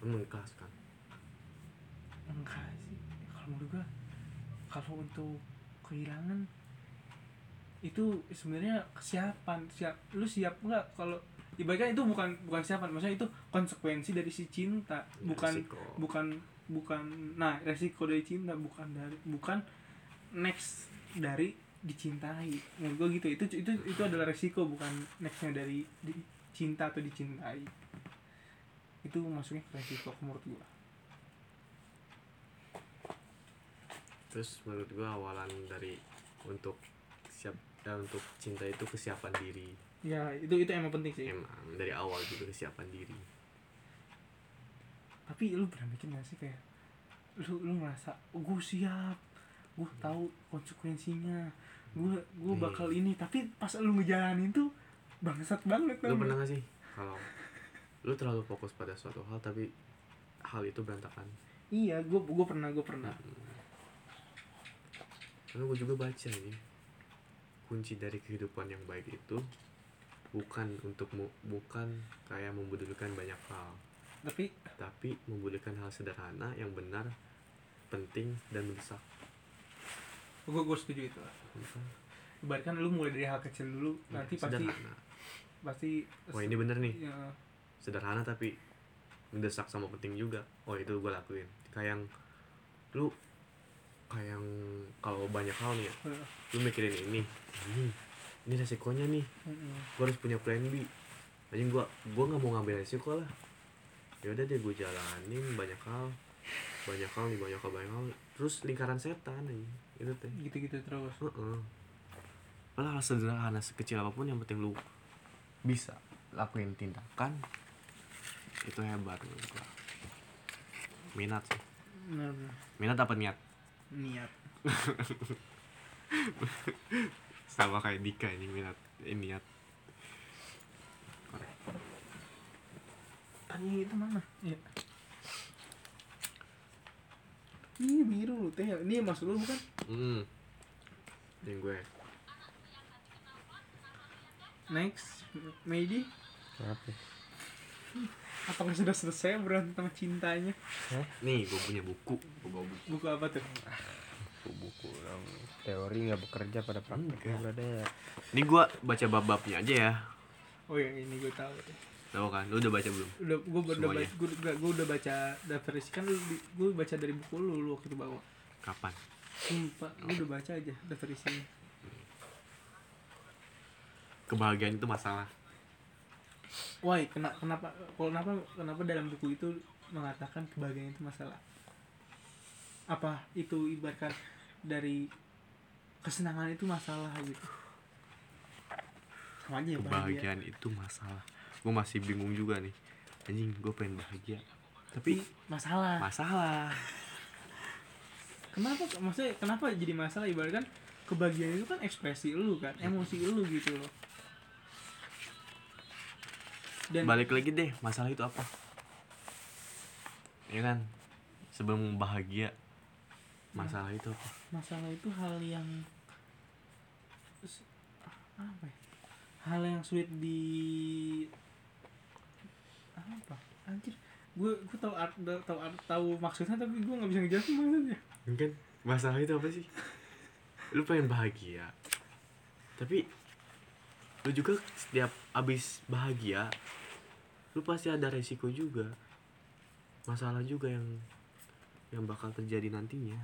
Kan? Mengikhlaskan enggak sih. Kalau menurut gua kalau untuk kehilangan itu sebenarnya kesiapan siap lu siap nggak? Kalau ibaratkan itu bukan bukan siapan maksudnya itu konsekuensi dari si cinta. Bukan Resiko. bukan bukan nah resiko dari cinta bukan dari bukan next dari dicintai. Menurut gua gitu itu itu itu adalah resiko bukan nextnya dari di- cinta atau dicintai. Itu masuknya ke resiko menurut gua. Terus menurut gua awalan dari untuk ya, untuk cinta itu kesiapan diri. Ya itu itu emang penting sih. Emang dari awal juga kesiapan diri. Tapi lu pernah mikir gak sih kayak lu lu ngerasa oh, gue siap. Gue tahu konsekuensinya. Gue gue bakal ini. Tapi pas lu ngejalanin tuh bangsat banget lu tau pernah gak? sih? Kalau lu terlalu fokus pada suatu hal tapi hal itu berantakan. Iya gue gue pernah gue pernah. Karena gue juga baca ini kunci dari kehidupan yang baik itu bukan untuk bukan kayak membutuhkan banyak hal. Tapi tapi membutuhkan hal sederhana yang benar penting dan mendesak. Gue gue setuju itu. Ibaratkan lu mulai dari hal kecil dulu nanti Ya, pasti sederhana. pasti oh ini bener nih. Ya, sederhana tapi mendesak sama penting juga. Oh itu gue lakuin. Kayak yang lu kayak yang kalau banyak hal nih ya eh, lu mikirin ini ini ini resikonya nih. Mm-mm. gue harus punya plan B. Anjing gue gue nggak mau ngambil resiko lah. Ya udah deh gue jalanin banyak hal banyak hal nih banyak hal banyak hal. Terus lingkaran setan nih itu teh. Gitu-gitu terus. Heeh. Malah hal sederhana sekecil apa pun yang penting lu bisa lakuin tindakan itu hebat menurut gua. Minat sih. Benar benar. minat apa niat? Niat sama kayak Dika ini minat eh, niat. Anjing itu mana iya. Ini biru lu teh. Ini masuk lu bukan? Hmm. Yang gue. Next maybe Kenapa? apakah sudah selesai berantem cintanya? Nih gue punya buku. Gue bawa buku. Buku apa tuh Buku-buku dong. Teori nggak bekerja pada prakteknya brother. ini gue baca bab-babnya aja ya. Oh ya ini gue tahu tahu kan? Lu udah baca belum? Udah gue udah baca gue, gue udah baca daftar isi kan gue baca dari buku lu lu waktu itu bawa. Kapan? Sumpah gue udah baca aja daftar isinya kebahagiaan itu masalah. Why kena, kenapa kenapa kenapa dalam buku itu mengatakan kebahagiaan itu masalah apa itu ibaratkan dari kesenangan itu masalah gitu. Sama aja ya bahagia. Kebahagiaan itu masalah. Gue masih bingung juga nih. Anjing gue pengen bahagia. Tapi masalah. Masalah. Kenapa maksudnya kenapa jadi masalah? Ibaratkan kebahagiaan itu kan ekspresi lu kan emosi lu gitu loh. Dan balik lagi deh masalah itu apa? Ya kan? Sebelum bahagia masalah itu apa? Masalah itu hal yang apa ya? hal yang sulit di apa? Anjir gue gue tahu art tahu art tahu maksudnya tapi gue nggak bisa ngejelasin maksudnya. Mungkin masalah itu apa sih? Lu pengen bahagia tapi lu juga setiap abis bahagia lu pasti ada resiko juga. Masalah juga yang yang bakal terjadi nantinya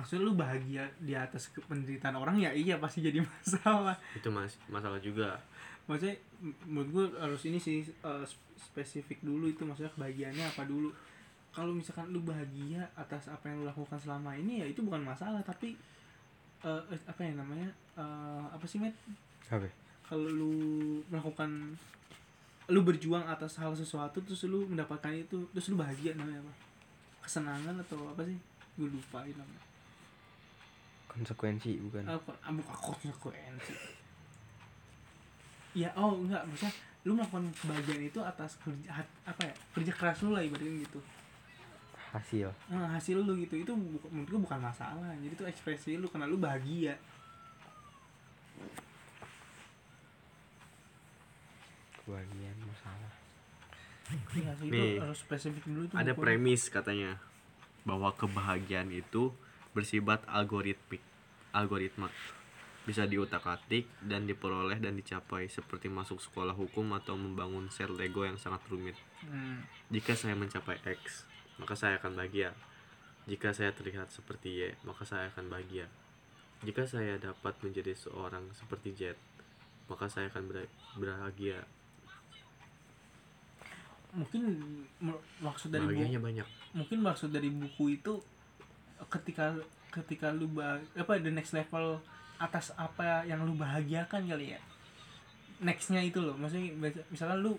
maksudnya lu bahagia di atas penderitaan orang ya iya pasti jadi masalah. Itu mas masalah juga. Maksudnya menurut gue harus ini sih eh, sp- spesifik dulu itu maksudnya kebahagiaannya apa dulu. Kalau misalkan lu bahagia atas apa yang lu lakukan selama ini ya itu bukan masalah tapi eh, eh, apa ya namanya eh, apa sih met? Kalau lu melakukan lu berjuang atas hal sesuatu terus lu mendapatkan itu terus lu bahagia namanya apa? Kesenangan atau apa sih? Gue lupa namanya Konsekuensi bukan. apa ah, bukan konsekuensi ya oh enggak maksudnya lu melakukan kebahagiaan itu atas kerja hat- apa ya kerja keras lu lah ibaratnya gitu Hasil. nah, hasil lu gitu itu menurut gue bukan masalah jadi itu ekspresi lu karena lu bahagia Kebahagiaan masalah. Iya sih, itu Nih, harus spesifik dulu itu ada buku. premis katanya bahwa kebahagiaan itu bersifat algoritmik algoritma. Bisa diutak-atik dan diperoleh dan dicapai seperti masuk sekolah hukum atau membangun sel Lego yang sangat rumit. Hmm. jika saya mencapai X maka saya akan bahagia. Jika saya terlihat seperti Y maka saya akan bahagia. Jika saya dapat menjadi seorang seperti Z maka saya akan ber- bahagia mungkin maksud dari buku bahagianya banyak. mungkin maksud dari buku itu ketika ketika lu bah apa the next level atas apa yang lu bahagiakan kali ya? Nextnya itu loh maksudnya misalkan lu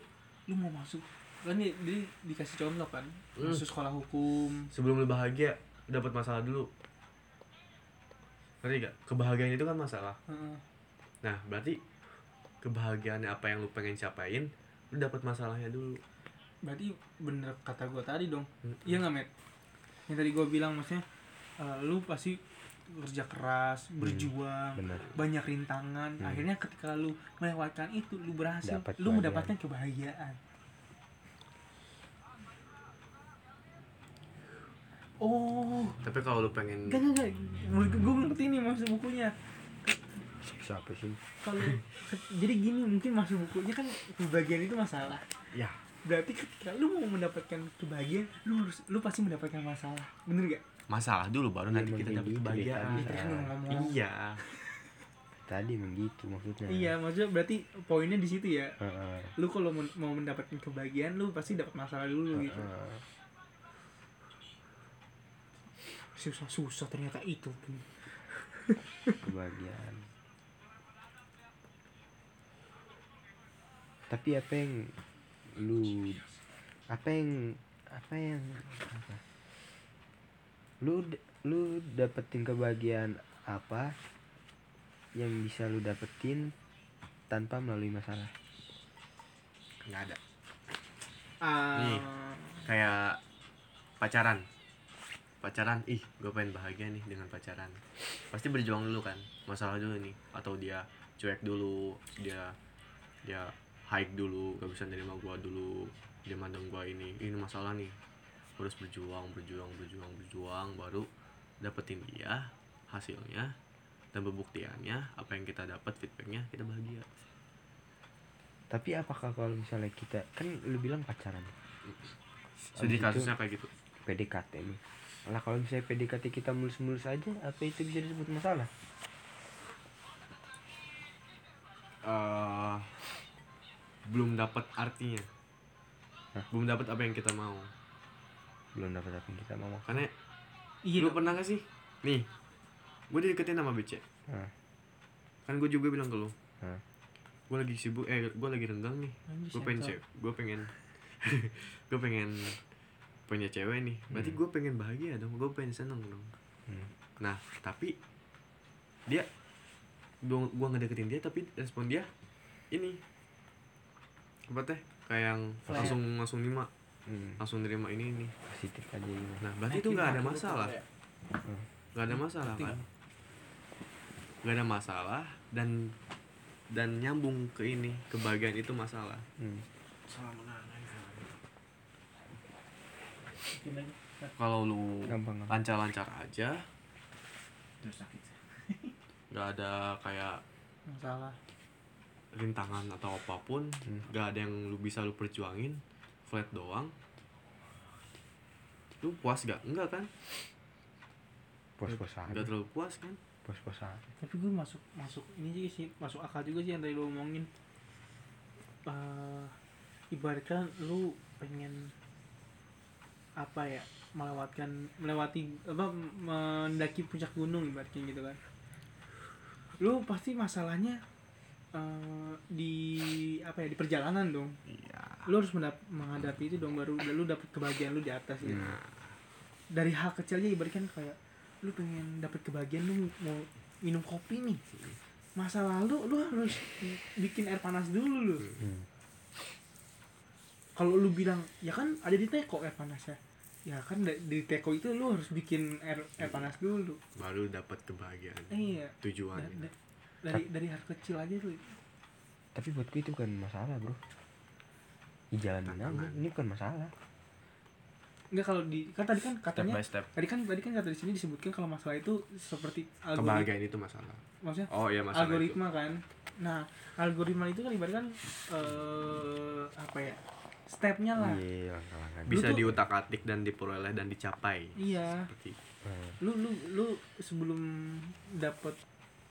lu mau masuk kan dia, dia dikasih contoh kan Hmm. masuk sekolah hukum. Sebelum lu bahagia dapat masalah dulu. Ngerti gak kebahagiaan itu kan masalah. Heeh. nah berarti kebahagiaan apa yang lu pengen capain lu dapat masalahnya dulu. Berarti bener kata gue tadi dong. Mm. iya nggak met? Yang tadi gue bilang maksudnya eh, lu pasti kerja keras berjuang Benar. banyak rintangan. Hmm. akhirnya ketika lu melewatkan itu lu berhasil Dapat lu mendapatkan kebahagiaan. Oh. Tapi kalau lu pengen enggak enggak enggak gue ngerti nih maksud bukunya. Siapa sih? kalau jadi gini mungkin maksud bukunya kan kebahagiaan itu masalah. Ya. Berarti ketika lu mau mendapatkan kebahagiaan lu harus lu pasti mendapatkan masalah. Bener gak masalah dulu baru nanti Emang kita dapat gitu kebahagiaan. Iya, tadi kan ngomong iya Tadi emang gitu maksudnya. iya maksudnya berarti poinnya di situ ya Heeh. lu kalau mau mendapatkan kebahagiaan lu pasti dapat masalah dulu gitu Heeh. susah susah ternyata itu Kebahagiaan. Tapi apa yang lu apa yang apa yang apa? Lu lu dapetin kebahagiaan apa yang bisa lu dapetin tanpa melalui masalah? nggak ada. Ah, Nih. kayak pacaran. Pacaran ih gue pengen bahagia nih dengan pacaran. Pasti berjuang dulu kan masalah dulu nih. Atau dia cuek dulu dia dia hike dulu gak bisa nerima gua dulu dia mandang gua ini ini masalah nih harus berjuang berjuang berjuang berjuang baru dapetin dia hasilnya dan pembuktiannya apa yang kita dapat feedbacknya kita bahagia Tapi apakah kalau misalnya kita kan lu bilang pacaran jadi kasusnya kayak gitu PDKT nih. Lah kalau misalnya PDKT kita mulus-mulus aja, apa itu bisa disebut masalah? eh belum dapat artinya Hah? belum dapat apa yang kita mau Belum dapat apa yang kita mau. karena iya lu dong. pernah gak sih nih gue dideketin sama BC Hah. kan gue juga bilang ke lu Hah. gue lagi sibuk eh gue lagi renggang nih gue pengen cewek gue pengen gue pengen punya cewek nih berarti Hmm. gue pengen bahagia dong gue pengen seneng dong Hmm. nah tapi dia gue gue ngedeketin dia tapi respon dia ini apa teh kayak yang langsung langsung nerima Hmm. langsung nerima ini ini Positif aja ini. nah berarti itu nggak ada masalah nggak ada masalah kan nggak ada masalah dan dan nyambung ke ini kebahagiaan itu masalah Hmm. Aja. kalau lu lancar-lancar aja Terus sakit. nggak ada kayak masalah rintangan atau apa pun Hmm. nggak ada yang lu bisa lu perjuangin flat doang. Lu puas gak enggak kan? Pos-pos aja nggak terlalu puas kan? Pos-pos aja tapi gue masuk masuk ini juga sih masuk akal juga sih yang tadi lo ngomongin Eh ibaratkan lu pengen apa ya melewatkan melewati apa mendaki puncak gunung ibaratnya gitu kan. Lu pasti masalahnya eh, di apa ya di perjalanan dong. Iya. Lu harus mendap- menghadapi itu dong baru lu dapet kebahagiaan lu di atas gitu. Nah dari hal kecil aja ibaratkan kayak lu pengen dapet kebahagiaan lu mau minum kopi nih. Masa lalu lu harus bikin air panas dulu lu. Hmm. kalau lu bilang ya kan ada di teko air panasnya. Ya kan da- di teko itu lu harus bikin air air panas dulu. Baru dapat kebahagiaan. Iya. Da- tujuannya da- dari dari hal kecil aja tuh tapi buat gue itu bukan masalah bro. Dijalanin aja Tantangan. ini bukan masalah. Enggak kalau di kan tadi kan step katanya by step. tadi kan tadi kan kata di sini disebutkan kalau masalah itu seperti algoritma. Kebahagiaan itu masalah. Maksudnya oh iya masalah algoritma kan. Nah algoritma itu kan ibaratnya kan eh apa ya stepnya lah. Iya langkah-langkah itu bisa Lu tuh- diutak atik dan diperoleh dan dicapai. Iya. Seperti Hmm. lu lu lu sebelum dapat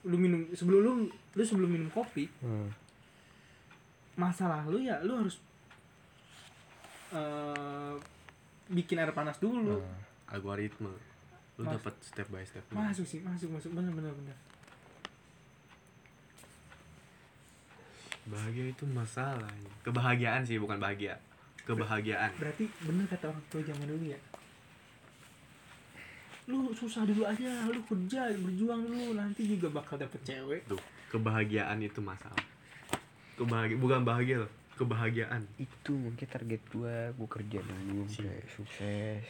lu minum sebelum lu lu sebelum minum kopi Hmm. masalah lu ya lu harus eh bikin air panas dulu. Hmm. algoritma. Lu Mas- dapat step by step. Masuk sih masuk masuk. Bener bener bener. Bahagia itu masalah. Kebahagiaan sih bukan bahagia. Kebahagiaan. Berarti bener kata orang tua zaman dulu ya lu susah dulu aja lu kerja berjuang dulu nanti juga bakal dapet cewek. Tuh kebahagiaan itu masalah. Kebahagia bukan bahagia loh kebahagiaan. Itu mungkin target gua gua kerja dulu sampai sukses.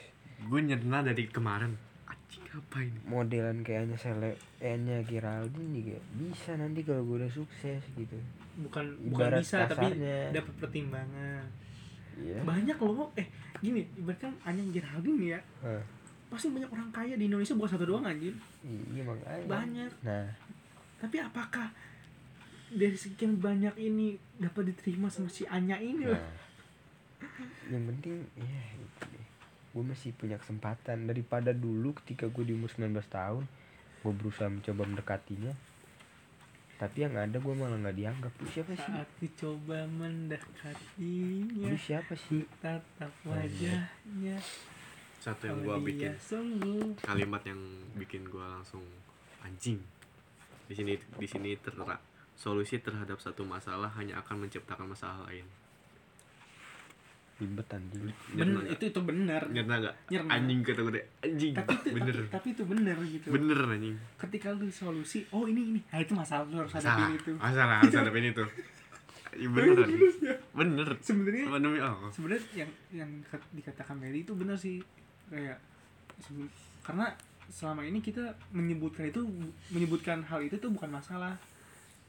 Gue nyerna dari kemarin. Anjing apa ini? Modelan kayaknya sele kayaknya Geraldine juga bisa nanti kalau gua udah sukses gitu. Bukan bukan Ibarat bisa tapi kasarnya. dapat pertimbangan. Iya. Banyak loh eh gini ibaratkan Anyang Geraldine ya. Eh, pasti banyak orang kaya di Indonesia bukan satu doang anjir iya makanya. Banyak. Nah. Tapi apakah dari sekian banyak ini dapat diterima sama si Anya ini loh Nah, yang penting ya itu deh. Gue masih punya kesempatan. Daripada dulu ketika gue di umur 19 tahun gue berusaha mencoba mendekatinya. Tapi yang ada gue malah nggak dianggap. Lu siapa sih? Saat dicoba mendekatinya lu siapa sih? tatap wajahnya satu yang oh gue bikin. sungguh kalimat yang bikin gue langsung anjing. Di sini di sini tertera solusi terhadap satu masalah hanya akan menciptakan masalah lain. Ribet anjing. Bener itu itu bener. Nyerna gak Nyerna. anjing kata gue deh, anjing tapi itu bener. tapi, tapi itu bener gitu. Bener anjing. Ketika lu solusi oh ini ini. Nah itu masalah lu harus masalah. hadapin itu. Masalah harus hadapin itu. Iya, bener bener sebenarnya demi Allah. sebenarnya yang yang kat- dikatakan Meli itu benar sih kayak karena selama ini kita menyebutkan itu menyebutkan hal itu tuh bukan masalah.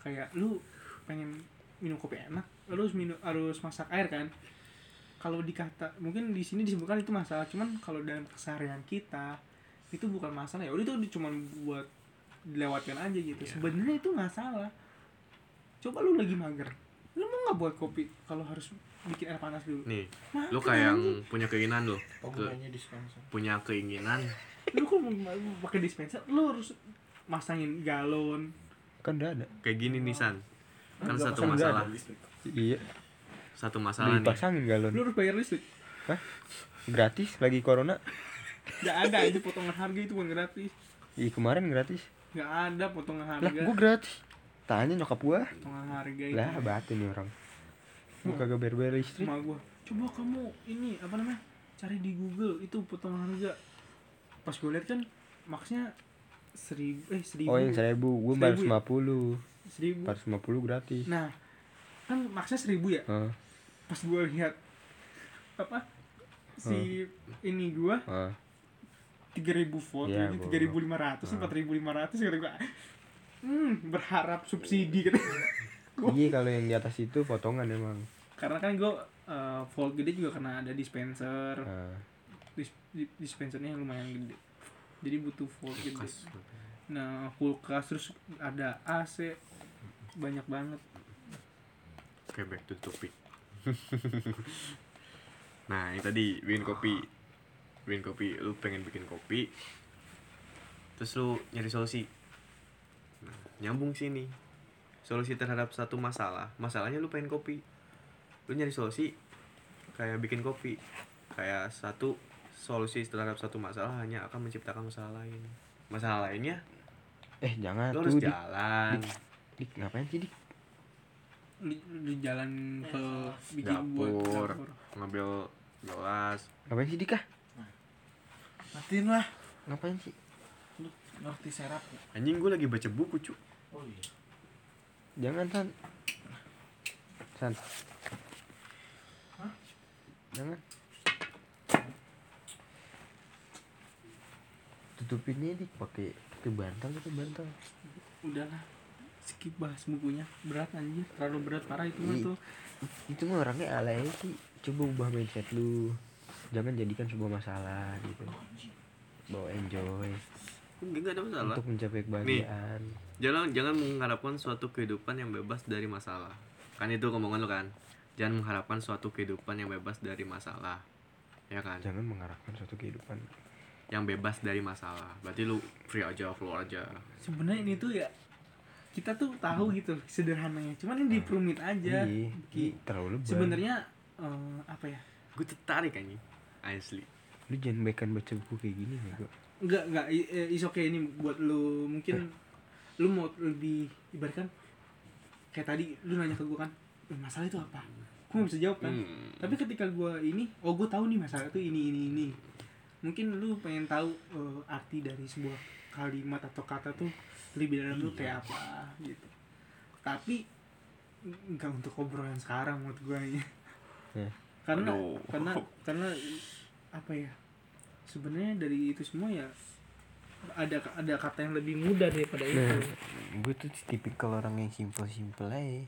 Kayak lu pengen minum kopi enak lu harus minum harus masak air kan? Kalau dikata mungkin di sini disebutkan itu masalah cuman kalau dalam keseharian kita itu bukan masalah. Ya udah itu cuma buat dilewatkan aja gitu. Iya. sebenarnya itu nggak salah coba lu lagi mager lu mau nggak buat kopi? Kalau harus bikin air panas dulu. Nih Makan, lu kayak yang punya keinginan lo Oh, ke, punya keinginan. Lu kalau mau pakai dispenser? Lu harus masangin galon. Kan udah ada. Kayak gini nih san. Kan Enggak, satu masalah. iya. Satu masalah nih. Dipasangin galon. Lu harus bayar listrik. Gratis lagi corona? Nggak ada itu potongan harga itu bukan gratis. Iya kemarin gratis. Nggak ada potongan lah harga. gue gratis. Tanya nyokap gua. Potongan harga itu. Lah batu nih orang gua kagak bayar bayar listrik sama coba kamu ini apa namanya cari di Google itu potongan harga. Pas gue lihat kan maksnya seribu eh seribu. Oh yang seribu gue bayar ya? lima puluh. Seribu. Empat lima puluh gratis. Nah kan maksnya seribu ya? Hah, pas gue lihat apa si ini gua hah. tiga ribu volt Iya, ini tiga ribu lima ratus empat ribu lima ratus kata gua. Hmm berharap subsidi kata iya kalau yang di atas itu potongan emang. Karena kan gue uh, volt gede juga karena ada dispenser. Nah, Dis- di- dispensernya lumayan gede. Jadi butuh volt gede. Kulkas. nah kulkas terus ada AC banyak banget. Oke back to topic. Nah ini tadi bikin kopi. Bikin kopi Lu pengen bikin kopi terus lu nyari solusi. Nah, nyambung sini solusi terhadap satu masalah. Masalahnya lu pengen kopi. Lu nyari solusi kayak bikin kopi. Kayak satu solusi terhadap satu masalah hanya akan menciptakan masalah lain. Masalah lainnya? Eh jangan lu tuh harus dik, jalan. Dik ngapain sih dik? Di, di jalan ke bikin buat dapur dapur. ngambil gelas. Ngapain sih dik ah matiin lah. Ngapain sih? Lu ngerti serap anjing gue lagi baca buku cu. Oh iya jangan san. San. Jangan. Tutupinnya dik pakai pakai bantal bantal. Udahlah. Skip bahas bukunya. Berat anjir. Terlalu berat parah itu mah tuh. itu mah orangnya alay sih. Coba ubah mindset lu. Jangan jadikan sebuah masalah gitu. Bawa enjoy enggak ada masalah. Untuk mencapai kebahagiaan. jangan jangan mengharapkan suatu kehidupan yang bebas dari masalah. Kan itu omongan lo kan? Jangan mengharapkan suatu kehidupan yang bebas dari masalah. Ya kan? Jangan mengharapkan suatu kehidupan. Yang bebas dari masalah. Berarti lu free aja keluar aja. Sebenarnya ini tuh ya kita tuh tahu gitu sederhananya. Cuman ini diperumit aja. Iya, terlalu lebay. sebenarnya eh, apa ya? Gue tertarik anjing. Asli. Lu jangan baikan baca buku kayak gini ya gua enggak enggak. I- eh, is okay ini buat lu. Mungkin lu mau lebih ibaratkan kayak tadi lu nanya ke gua kan "Eh, masalah itu apa? Gua nggak bisa jawab kan. Hmm. tapi ketika gua ini oh gua tahu nih masalah itu ini ini ini. Mungkin lu pengen tahu eh, arti dari sebuah kalimat atau kata tuh lebih dalam tuh kayak apa gitu. Tapi enggak untuk obrolan sekarang menurut gua ya Ya. karena Aduh. karena karena apa ya sebenarnya dari itu semua ya ada ada kata yang lebih mudah daripada nah itu. gue tuh tipikal orang yang simple simple aja